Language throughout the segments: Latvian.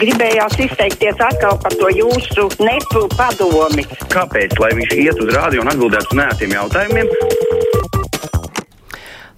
gribējās izteikties atkal par to jūsu nepu padomi. Kāpēc? Lai viņš iet uz rādio un atbildētu uz nētiem jautājumiem.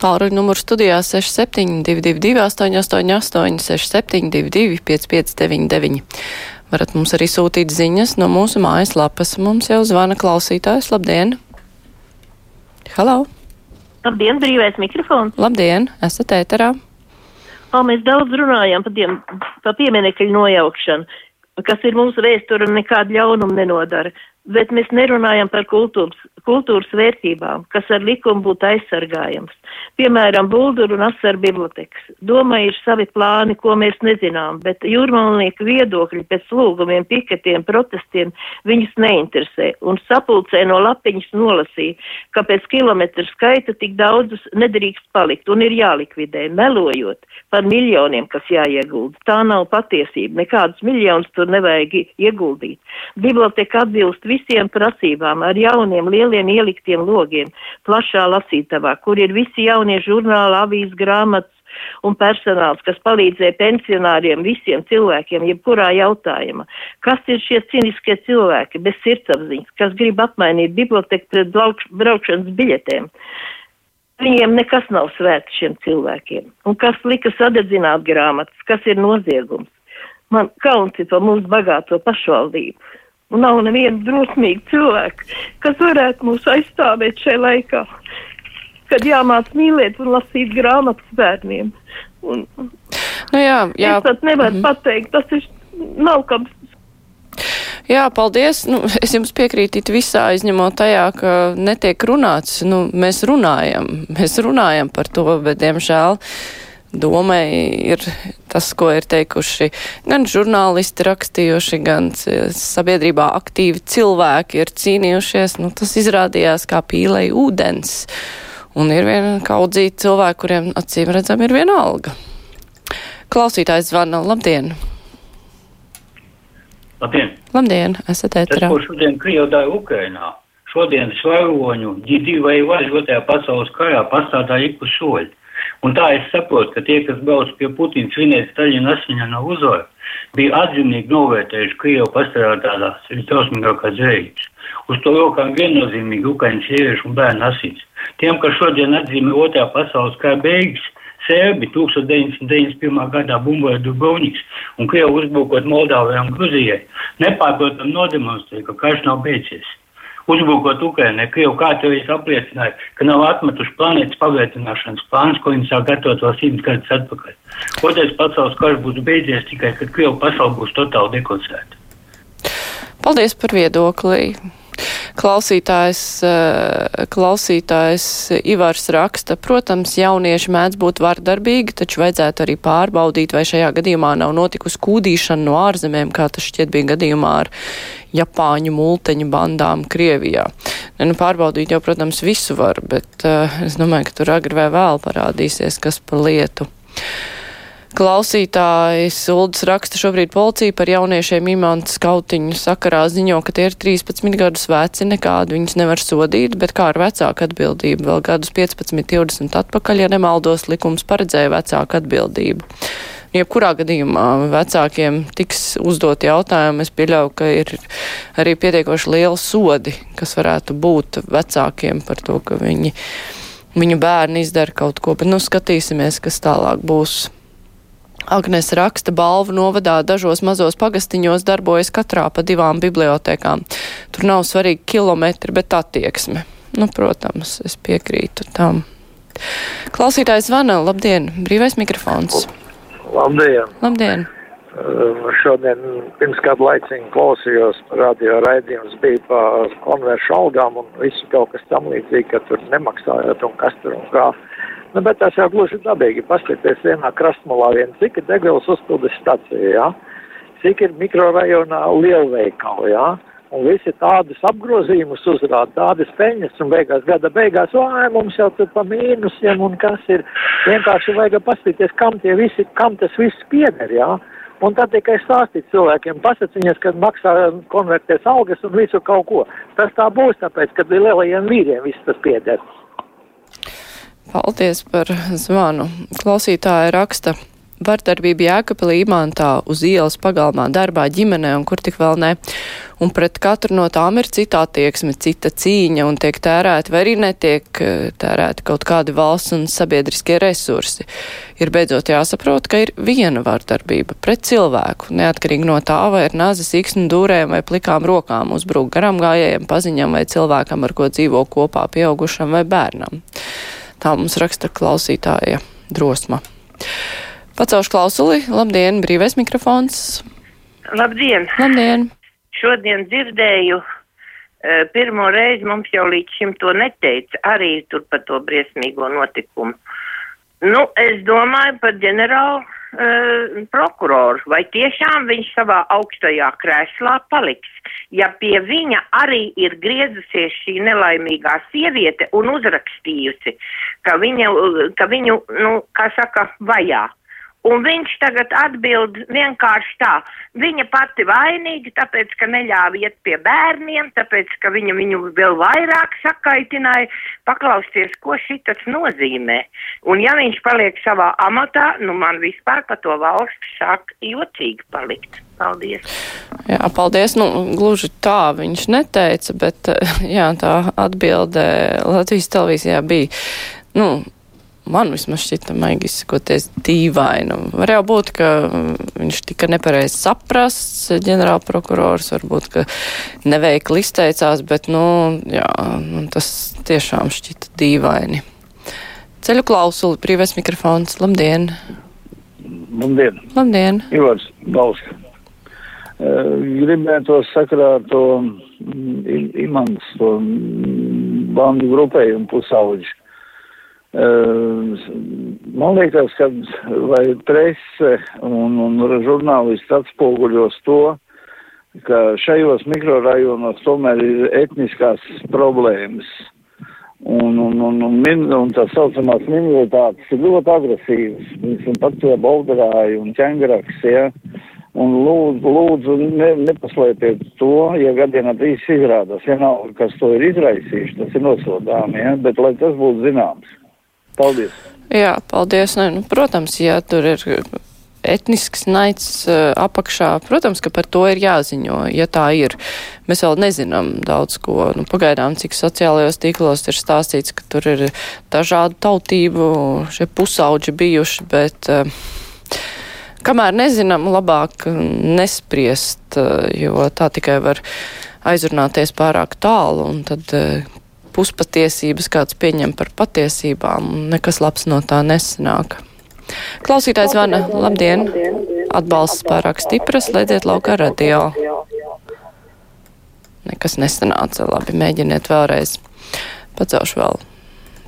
Tālruņa numurs studijā 6722, 888, 672, 559, varat mums arī sūtīt ziņas no mūsu mājaslapas. Mums jau zvana klausītājs. Labdien! Halo! Labdien, brīvais mikrofons! Labdien! Esat ēterā! O, mēs daudz runājam par, tiem, par pieminekļu nojaukšanu, kas ir mūsu vēsture un nekādu ļaunumu nenodara bet mēs nerunājam par kultūras, kultūras vērtībām, kas ar likumu būtu aizsargājams. Piemēram, Bulduru un Asaru bibliotekas. Doma ir savi plāni, ko mēs nezinām, bet jūrmalnieku viedokļi pēc lūgumiem, piketiem, protestiem viņus neinteresē un sapulcē no lapiņas nolasīja, ka pēc kilometru skaita tik daudzus nedrīkst palikt un ir jālikvidē, melojot par miljoniem, kas jāiegulda. Tā nav patiesība, nekādus miljonus tur nevajag ieguldīt. Biblioteka atbilst visiem prasībām, ar jauniem, lieliem ieliktiem logiem, plašā lasītavā, kur ir visi jaunie žurnāli, avīzes, grāmatas un personāls, kas palīdzēja pensionāriem, visiem cilvēkiem, jebkurā jautājumā. Kas ir šie ciniskie cilvēki bez sirdsapziņas, kas grib apmainīt biblioteku pret braukšanas biļetēm? Viņiem nekas nav svēts šiem cilvēkiem. Un kas lika sadedzināt grāmatas, kas ir noziegums? Man kauns ir par mūsu bagāto pašvaldību. Un nav neviena drosmīga cilvēka, kas varētu mūs aizstāvēt šajā laikā, kad jāmāc mīlēt un lasīt grāmatas bērniem. Un, nu jā, jā. Es pat nevaru mm. pateikt, tas ir nav kam Jā, paldies. Nu, es jums piekrītu visā, izņemot tajā, ka netiek runāts. Nu, mēs runājam, mēs runājam par to, bet, diemžēl, domai ir tas, ko ir teikuši gan žurnālisti rakstījuši, gan sabiedrībā aktīvi cilvēki ir cīnījušies. Nu, tas izrādījās kā pīlei ūdens. Un ir vien kaudzīgi cilvēki, kuriem acīm redzam ir viena alga. Klausītājs zvana. Labdien! Labdien! Labdien, esat ēterā. Tas, ko šodien Krievdāja Ukrainā, šodien slavoņu ģidi vai vaļotajā pasaules karā pastādā ik uz soļu. Un tā es saprotu, ka tie, kas brauc pie Putina svinēt Staļina asiņā uzvaru, bija atzinīgi novērtējuši Krievu pastrādātās visdrausmīgākās reizes. Uz to rokām viennozīmīgi Ukraiņas sieviešu un bērnu asins. Tiem, kas šodien atzīmē otrā pasaules kara beigas, Sērbi 1991. gadā bumboja Dubrovniks un Krievu uzbrukot Moldāvai un Gruzijai, nepārprotam nodemonstrēja, ka karš nav beidzies uzbrukot Ukrainai, Krievu kārtējas apliecināja, ka nav atmetuši planētas pavērtināšanas plāns, ko viņi sāk gatavot vēl simts gadus atpakaļ. Otrais pasaules karš būs beidzies tikai, kad Krievu pasauli būs totāli dekonsēta. Paldies par viedokli. Klausītājs, eh, klausītājs Ivars raksta, protams, jaunieši mēdz būt vardarbīgi, taču vajadzētu arī pārbaudīt, vai šajā gadījumā nav notikusi kūdīšana no ārzemēm, kā tas šķiet bija gadījumā ar Japāņu multeņu bandām Krievijā. Nu, pārbaudīt jau, protams, visu var, bet uh, es domāju, ka tur agri vai vēl parādīsies, kas par lietu. Klausītājs Uldis raksta šobrīd policija par jauniešiem imantu skautiņu sakarā ziņo, ka tie ir 13 gadus veci, nekādu viņus nevar sodīt, bet kā ar vecāku atbildību vēl gadus 15, 20 atpakaļ, ja nemaldos, likums paredzēja vecāku atbildību. Jebkurā gadījumā vecākiem tiks uzdot jautājumu. Es pieļauju, ka ir arī pietiekoši liela sodi, kas varētu būt vecākiem par to, ka viņi, viņu bērni izdara kaut ko, bet nu skatīsimies, kas tālāk būs. Agnes raksta balvu novadā dažos mazos pagastiņos darbojas katrā pa divām bibliotekām. Tur nav svarīgi kilometri, bet attieksme. Nu, protams, es piekrītu tam. Klausītājs zvana, labdien, brīvais mikrofons. Labdien! Labdien. Uh, šodien pirms kādu laiciņu klausījos radio raidījums bija par konveršu algām un visu kaut kas tam līdzīgi, ka tur nemaksājot un kas tur un kā. Nu, bet tas jau gluži dabīgi. Paskaties vienā krastmalā vien, cik ir degvielas uzpildes stacija, jā? cik ir mikrorajonā lielveikali, jā? Un visi tādus apgrozījumus uzrāda, tādas peļņas, un beigās gada beigās, vai mums jau tur pa mīnusiem, un kas ir, vienkārši vajag paskatīties, kam tie visi, kam tas viss pieder, jā. Un tad tikai stāstīt cilvēkiem, pasaciņas, kad maksā konvertēs algas un visu kaut ko. Tas tā būs, tāpēc, kad lielajiem vīriem viss tas pieder. Paldies par zvanu. Klausītāja raksta. vardarbība Jēkabili imantā uz ielas pagalmā, darbā, ģimenē un kur tik vēl ne. Un pret katru no tām ir cita attieksme, cita cīņa un tiek tērēti vai arī netiek eh, tērēti kaut kādi valsts un sabiedriskie resursi. Ir beidzot jāsaprot, ka ir viena vardarbība pret cilvēku, neatkarīgi no tā, vai ir nazis, iksnu dūrēm vai plikām rokām uzbruk garam gājējiem, paziņam vai cilvēkam, ar ko dzīvo kopā pieaugušam vai bērnam. Tā mums raksta klausītāja drosma. Pacelšu klausuli. Labdien, brīvais mikrofons. Labdien! Labdien! Šodien dzirdēju, eh, pirmo reizi mums jau līdz šim to neteica, arī tur par to briesmīgo notikumu. Nu, es domāju par ģenerālu uh, prokuroru, vai tiešām viņš savā augstajā krēslā paliks. Ja pie viņa arī ir griezusies šī nelaimīgā sieviete un uzrakstījusi, ka, viņa, ka viņu, nu, kā saka, vajā. Un viņš tagad atbild vienkārši tā. Viņa pati vainīga, tāpēc, ka neļāva iet pie bērniem, tāpēc, ka viņa viņu vēl vairāk sakaitināja. Paklausties, ko šitas nozīmē. Un ja viņš paliek savā amatā, nu man vispār pa to valsts sāk jocīgi palikt. Paldies. Jā, paldies. Nu, gluži tā viņš neteica, bet jā, tā atbilde Latvijas televīzijā bija. Nu, man vismaz šķita maigi izsakoties dīvainu. Var jau būt, ka viņš tika nepareizi saprasts, ģenerāla prokurors, varbūt, ka neveikli izteicās, bet, nu, jā, tas tiešām šķita dīvaini. Ceļu klausuli, brīvais mikrofons, labdien! Labdien! Labdien! Ivars Bauska. Uh, gribētu sakarā to mm, imants, to mm, bandu grupējumu pusauģi. Man liekas, ka vai prese un, un žurnālisti atspoguļos to, ka šajos mikrorajonos tomēr ir etniskās problēmas. Un, un, un, un, min, un tā saucamās minoritātes ir ļoti agresīvas. Viņas pat to baudarāja un ķengraks, ja. Un lūdzu, lūdzu ne, nepaslēpiet to, ja gadienā trīs izrādās. Ja nav, kas to ir izraisījuši, tas ir nosodām, ja. Bet lai tas būtu zināms. Paldies! Jā, paldies. Ne, nu, protams, ja tur ir etnisks naids uh, apakšā, protams, ka par to ir jāziņo, ja tā ir. Mēs vēl nezinām daudz ko. Nu, pagaidām, cik sociālajos tīklos ir stāstīts, ka tur ir dažādu tautību šie pusauģi bijuši, bet uh, kamēr nezinām, labāk nespriest, uh, jo tā tikai var aizrunāties pārāk tālu, un tad puspatiesības kāds pieņem par patiesībām, un nekas labs no tā nesanāk. Klausītājs zvana, labdien, atbalsts pārāk stipras, slēdziet laukā radio. Nekas nesanāca, labi, mēģiniet vēlreiz. Pacelšu vēl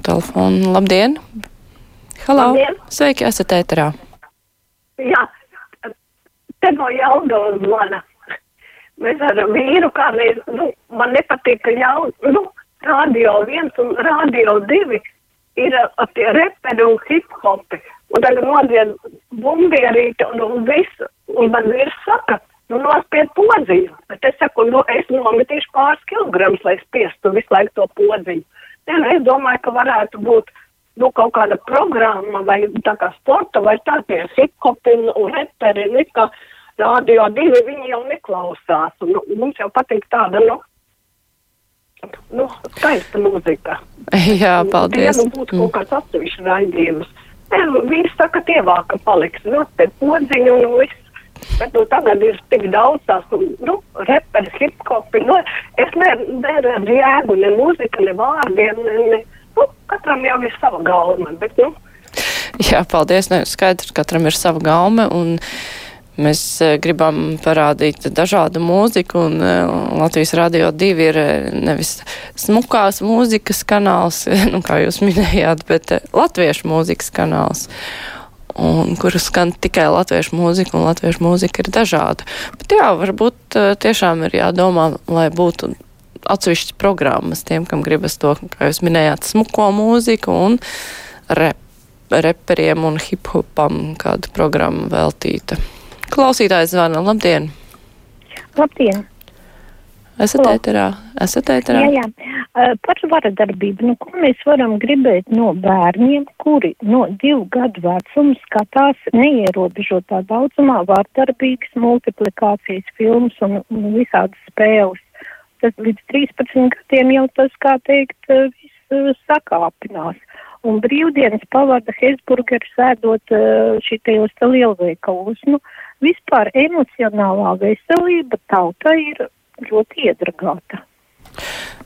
telefonu. Labdien! Halo! Labdien. Sveiki, esat ēterā! Jā, te no Jaudovas zvana. Mēs ar vīru, kā mēs, nu, man nepatīk, ka jau, nu, Radio 1 un Radio 2 ir uh, tie reperi un hip-hopi. Un tagad nodien bumbierīti un, un visu. Un man vīrs saka, nu nospied podziņu. Bet es saku, nu es nometīšu pāris kilogramus, lai spiestu visu laiku to podziņu. Nē, nu, es domāju, ka varētu būt nu, kaut kāda programma vai tā kā sporta vai tā tie hip-hopi un reperi, nekā radio divi viņi jau neklausās. Un, nu, mums jau patīk tāda, nu, nu, skaista mūzika. Jā, paldies. Ja nu būtu kaut kāds atsevišķs raidījums. Nu, Vīrs saka, ka ievāka paliks, nu, te podziņu un viss. Bet nu, tagad ir tik daudz tās, nu, reperi, hip-hopi, nu, es neredzu jēgu, ne mūzika, ne vārdiem, ne, ne, nu, katram jau ir sava galma, bet, nu. Jā, paldies, ne, skaidrs, katram ir sava galma, un Mēs e, gribam parādīt dažādu mūziku, un e, Latvijas Radio 2 ir e, nevis smukās mūzikas kanāls, nu, kā jūs minējāt, bet latviešu mūzikas kanāls. Un, kur skan tikai latviešu mūzika, un latviešu mūzika ir dažāda. Bet jā, varbūt tiešām ir jādomā, lai būtu atsevišķas programmas tiem, kam gribas to, kā jūs minējāt, smuko mūziku un rep, reperiem un hip-hopam kādu programmu veltīta. Klausītājs zvana. Labdien! Labdien! Esat ēterā? Esat ēterā? Jā, jā. Uh, par varadarbību, nu, ko mēs varam gribēt no bērniem, kuri no divu gadu vecuma skatās neierobežotā daudzumā vardarbīgas multiplikācijas filmas un, un visādas spēles. Tas līdz 13 gadiem jau tas, kā teikt, sakāpinās. Un brīvdienas pavada Hesburgeru sēdot uh, šitajos lielveikalos. Nu, vispār emocionālā veselība tautai ir ļoti iedragāta.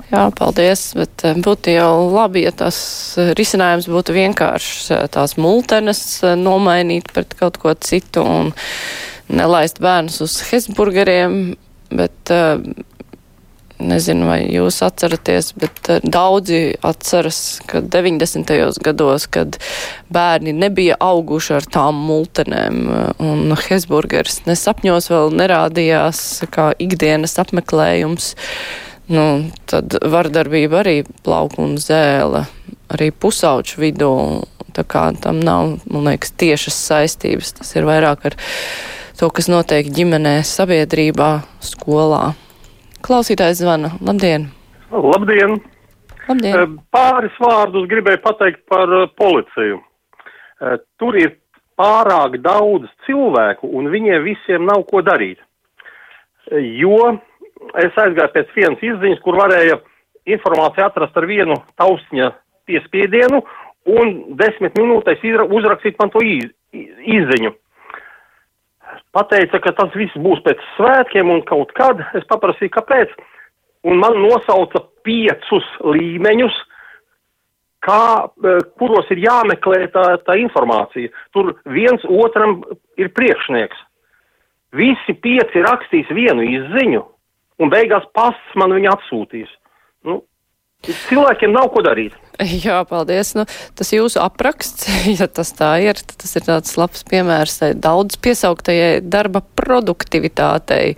Jā, paldies, bet eh, būtu jau labi, ja tas eh, risinājums būtu vienkāršs eh, tās multenes nomainīt pret kaut ko citu un nelaist bērnus uz Hesburgeriem, bet nezinu, vai jūs atceraties, bet daudzi atceras, ka 90. gados, kad bērni nebija auguši ar tām multenēm un Hesburgers nesapņos vēl nerādījās kā ikdienas apmeklējums nu, tad vardarbība arī plauk un zēle arī pusauču vidū. Tā kā tam nav, man liekas, tiešas saistības. Tas ir vairāk ar to, kas notiek ģimenē, sabiedrībā, skolā. Klausītājs zvana. Labdien! Labdien! Labdien. Eh, pāris vārdus gribēju pateikt par eh, policiju. Eh, tur ir pārāk daudz cilvēku, un viņiem visiem nav ko darīt. Jo es aizgāju pēc vienas izziņas, kur varēja informāciju atrast ar vienu tausņa piespiedienu un desmit minūtēs uzrakstīt man to iz, izziņu. Pateica, ka tas viss būs pēc svētkiem un kaut kad. Es paprasīju, kāpēc. Un man nosauca piecus līmeņus, kā, e, kuros ir jāmeklē tā, tā informācija. Tur viens otram ir priekšnieks. Visi pieci rakstīs vienu izziņu, un beigās pasts man viņa atsūtīs. Nu, cilvēkiem nav ko darīt. Jā, paldies. Nu, tas jūsu apraksts, ja tas tā ir, tas ir tāds labs piemērs daudz piesauktajai darba produktivitātei.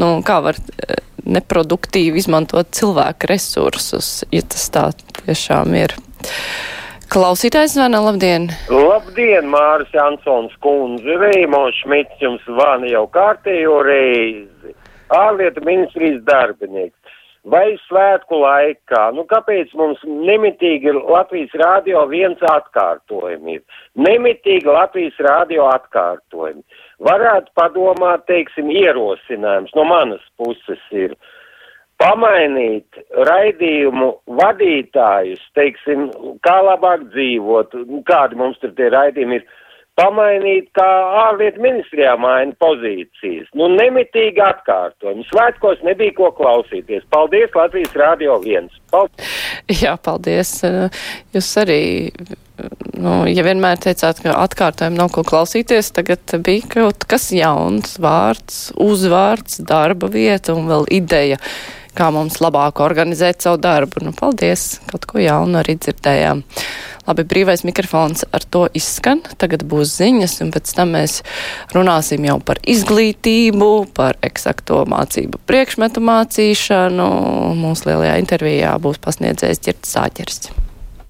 Nu, kā var eh, neproduktīvi izmantot cilvēku resursus, ja tas tā tiešām ir. Klausītājs zvana, labdien! Labdien, Māris Jansons kundze, Reimons Šmits jums zvana jau kārtējo reizi ārlietu ministrijas darbinieks. Vai svētku laikā, nu kāpēc mums nemitīgi Latvijas rādio viens atkārtojumi ir? Nemitīgi Latvijas rādio atkārtojumi. Varētu padomāt, teiksim, ierosinājums no manas puses ir pamainīt raidījumu vadītājus, teiksim, kā labāk dzīvot, kādi mums tur tie raidījumi ir pamainīt, kā ārlietu ministrijā maina pozīcijas. Nu, nemitīgi atkārtojumi. Svētkos nebija ko klausīties. Paldies, Latvijas Rādio 1. Paldies. Jā, paldies. Jūs arī, nu, ja vienmēr teicāt, ka atkārtojumi nav ko klausīties, tagad bija kaut kas jauns, vārds, uzvārds, darba vieta un vēl ideja kā mums labāk organizēt savu darbu. Nu, paldies, kaut ko jaunu arī dzirdējām. Labi, brīvais mikrofons ar to izskan. Tagad būs ziņas, un pēc tam mēs runāsim jau par izglītību, par eksakto mācību priekšmetu mācīšanu. Mūsu lielajā intervijā būs pasniedzējs Ķirts Sāķers.